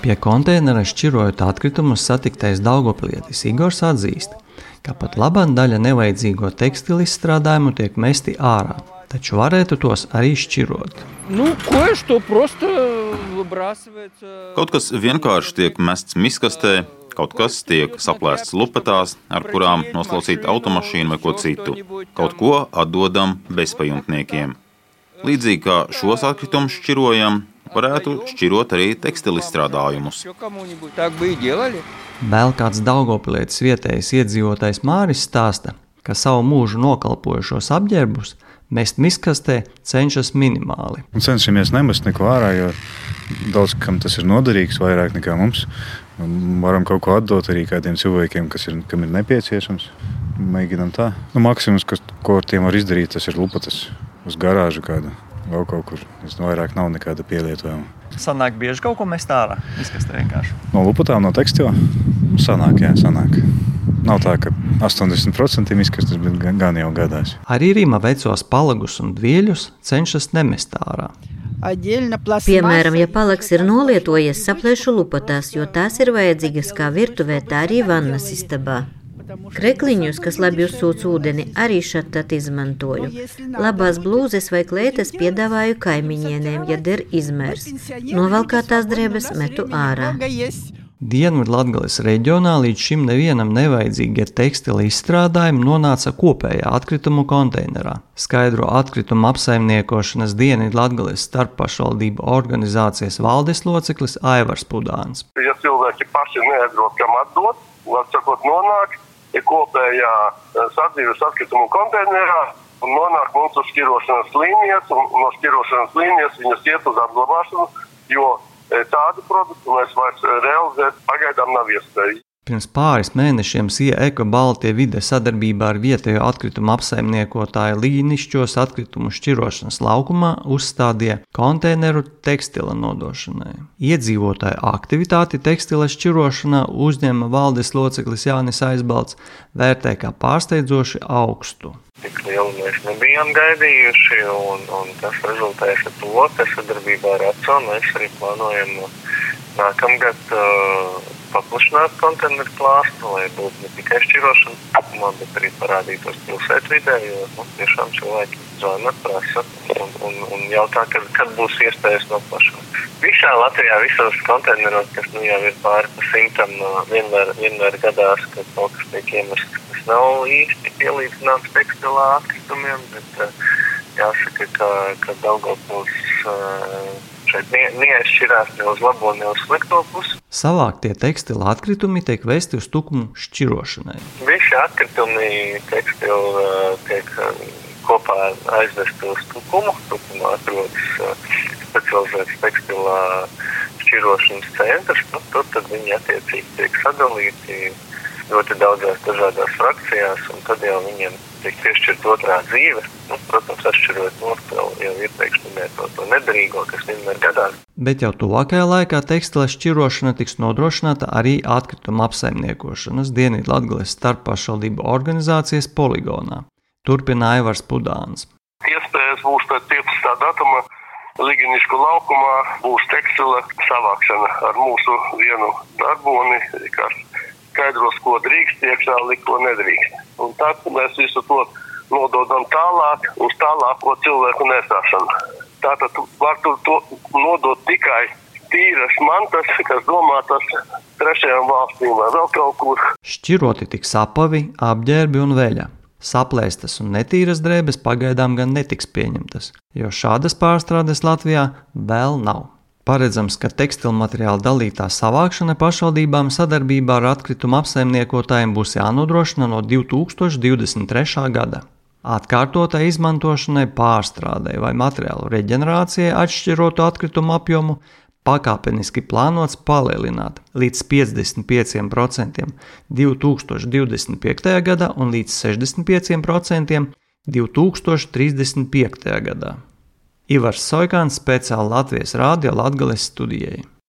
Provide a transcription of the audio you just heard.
Pie konteinera šķirojot atkritumus satiktais Daugopilietis Igors atzīst, ka pat labā daļa nevajadzīgo tekstilu izstrādājumu tiek mesti ārā, taču varētu tos arī šķirot. Nu, Kaut kas vienkārši tiek mests miskastē, kaut kas tiek saplēsts lupatās, ar kurām noslaucīt automašīnu vai ko citu. Kaut ko atdodam bezpajumtniekiem. Līdzīgi kā šos atkritumus šķirojam, varētu šķirot arī tekstilizstrādājumus. Vēl kāds Daugopilietis vietējais iedzīvotājs Māris stāsta, ka savu mūžu nokalpojušos apģērbus mest miskastē cenšas minimāli. Un cenšamies nemest neko ārā, jo daudz kam tas ir noderīgs, vairāk nekā mums. Varam kaut ko atdot arī kādiem cilvēkiem, kas ir, kam ir nepieciešams. Mēģinām tā. Nu, maksimums, kas, ko ar tiem var izdarīt, tas ir lupatas uz garāžu kādu. Vēl kaut kur. Es vairāk nav nekāda pielietojuma. Sanāk bieži kaut ko mest ārā. Izkastē vienkārši. No lupatām, no tekstila. Sanāk, jā, sanāk. Nav tā, ka 80% izkastes, bet gan jau gadās. Arī Rīma vecos palagus un dvieļus cenšas nemest ārā. Piemēram, ja palaks ir nolietojies, saplēšu lupatās, jo tās ir vajadzīgas kā virtuvē, tā arī vannas istabā. Krekliņus, kas labi uzsūc ūdeni, arī šādi izmantoju. Labās blūzes vai klētas piedāvāju kaimiņienēm, ja der izmērs. Novalkātās drēbes metu ārā. Dienvidlatgales reģionā līdz šim nevienam nevajadzīgie tekstila izstrādājumi nonāca kopējā atkritumu konteinerā. Skaidro atkritumu apsaimniekošanas Dienvidlatgales starppašvaldību organizācijas valdes loceklis Aivars Pudāns. Ja cilvēki paši neatrod, kam atdot, atsakot nonāk ja kopējā sadzīves atkritumu konteinerā un nonāk mums uz šķirošanas līnijas, un no šķirošanas līnijas viņas iet uz apglabāšanu, jo tādu produktu mēs vairs realizēt pagaidām nav iespējams. Pirms pāris mēnešiem Sija Eko Baltija vide sadarbībā ar vietējo atkritumu apsaimniekotāju Līnišķos atkritumu šķirošanas laukumā uzstādīja konteineru tekstila nodošanai. Iedzīvotāju aktivitāti tekstila šķirošanā uzņēma valdes loceklis Jānis Aizbalts vērtē kā pārsteidzoši augstu. Tik lielu mēs nebijām gaidījuši, un, un tas rezultēs ar to, ka sadarbībā ar ACO mēs arī plānojam nākamgad uh, paplašināt konteineru klāstu, lai būtu ne tikai šķirošana apmā, bet arī parādītos pilsētvidē, jo nu, tiešām cilvēki zvana, prasa un, un, un jautā, kad, kad būs iespējas noplašināt. Visā Latvijā, visos konteineros, kas nu jau ir pāri pa simtam, vienmēr, vienmēr gadās, ka kaut kas tiek iemests, kas nav īsti pielīdzināms tekstilā atkritumiem, bet jāsaka, ka, ka Daugavpils šeit neatšķirās ne uz labo, ne uz slikto pusi. Savāktie tekstila atkritumi tiek vesti uz tukumu šķirošanai. Visi atkritumi tekstili tiek kopā aizvesti uz tukumu. Tukumā atrodas specializēts tekstila šķirošanas centrs. Nu, tur tad viņi attiecīgi tiek sadalīti ļoti daudzās dažādās frakcijās, un tad jau viņiem tiek piešķirta otrā dzīve. Nu, protams, atšķirot no jau, iepriekš minēto to nedarīgo, kas vienmēr gadās. Bet jau tuvākajā laikā tekstila šķirošana tiks nodrošināta arī atkrituma apsaimniekošanas Dienvidlatgales starppašvaldību organizācijas poligonā. Turpina Aivars Pudāns. Iespējas būs pēc 15. datuma Liginišku laukumā būs tekstila savākšana ar mūsu vienu darboni, kas skaidros, ko drīkst iekšā likt, ko nedrīkst. Un tad mēs visu to nododam tālāk uz tālāko cilvēku nesāšanu. Tātad var tur to nodot tikai tīras mantas, kas domātas trešajām valstīm vai vēl kaut kur. Šķiroti tiks apavi, apģērbi un veļa. Saplēstas un netīras drēbes pagaidām gan netiks pieņemtas, jo šādas pārstrādes Latvijā vēl nav. Paredzams, ka tekstilmateriāla dalītā savākšana pašvaldībām sadarbībā ar atkritumu apsaimniekotājiem būs jānodrošina no 2023. gada. Atkārtotai izmantošanai, pārstrādei vai materiālu reģenerācijai atšķirotu atkritumu apjomu pakāpeniski plānots palielināt līdz 55% 2025. gadā un līdz 65% 2035. gadā. Ivars Soikāns speciāli Latvijas Rādio Latgales studijai.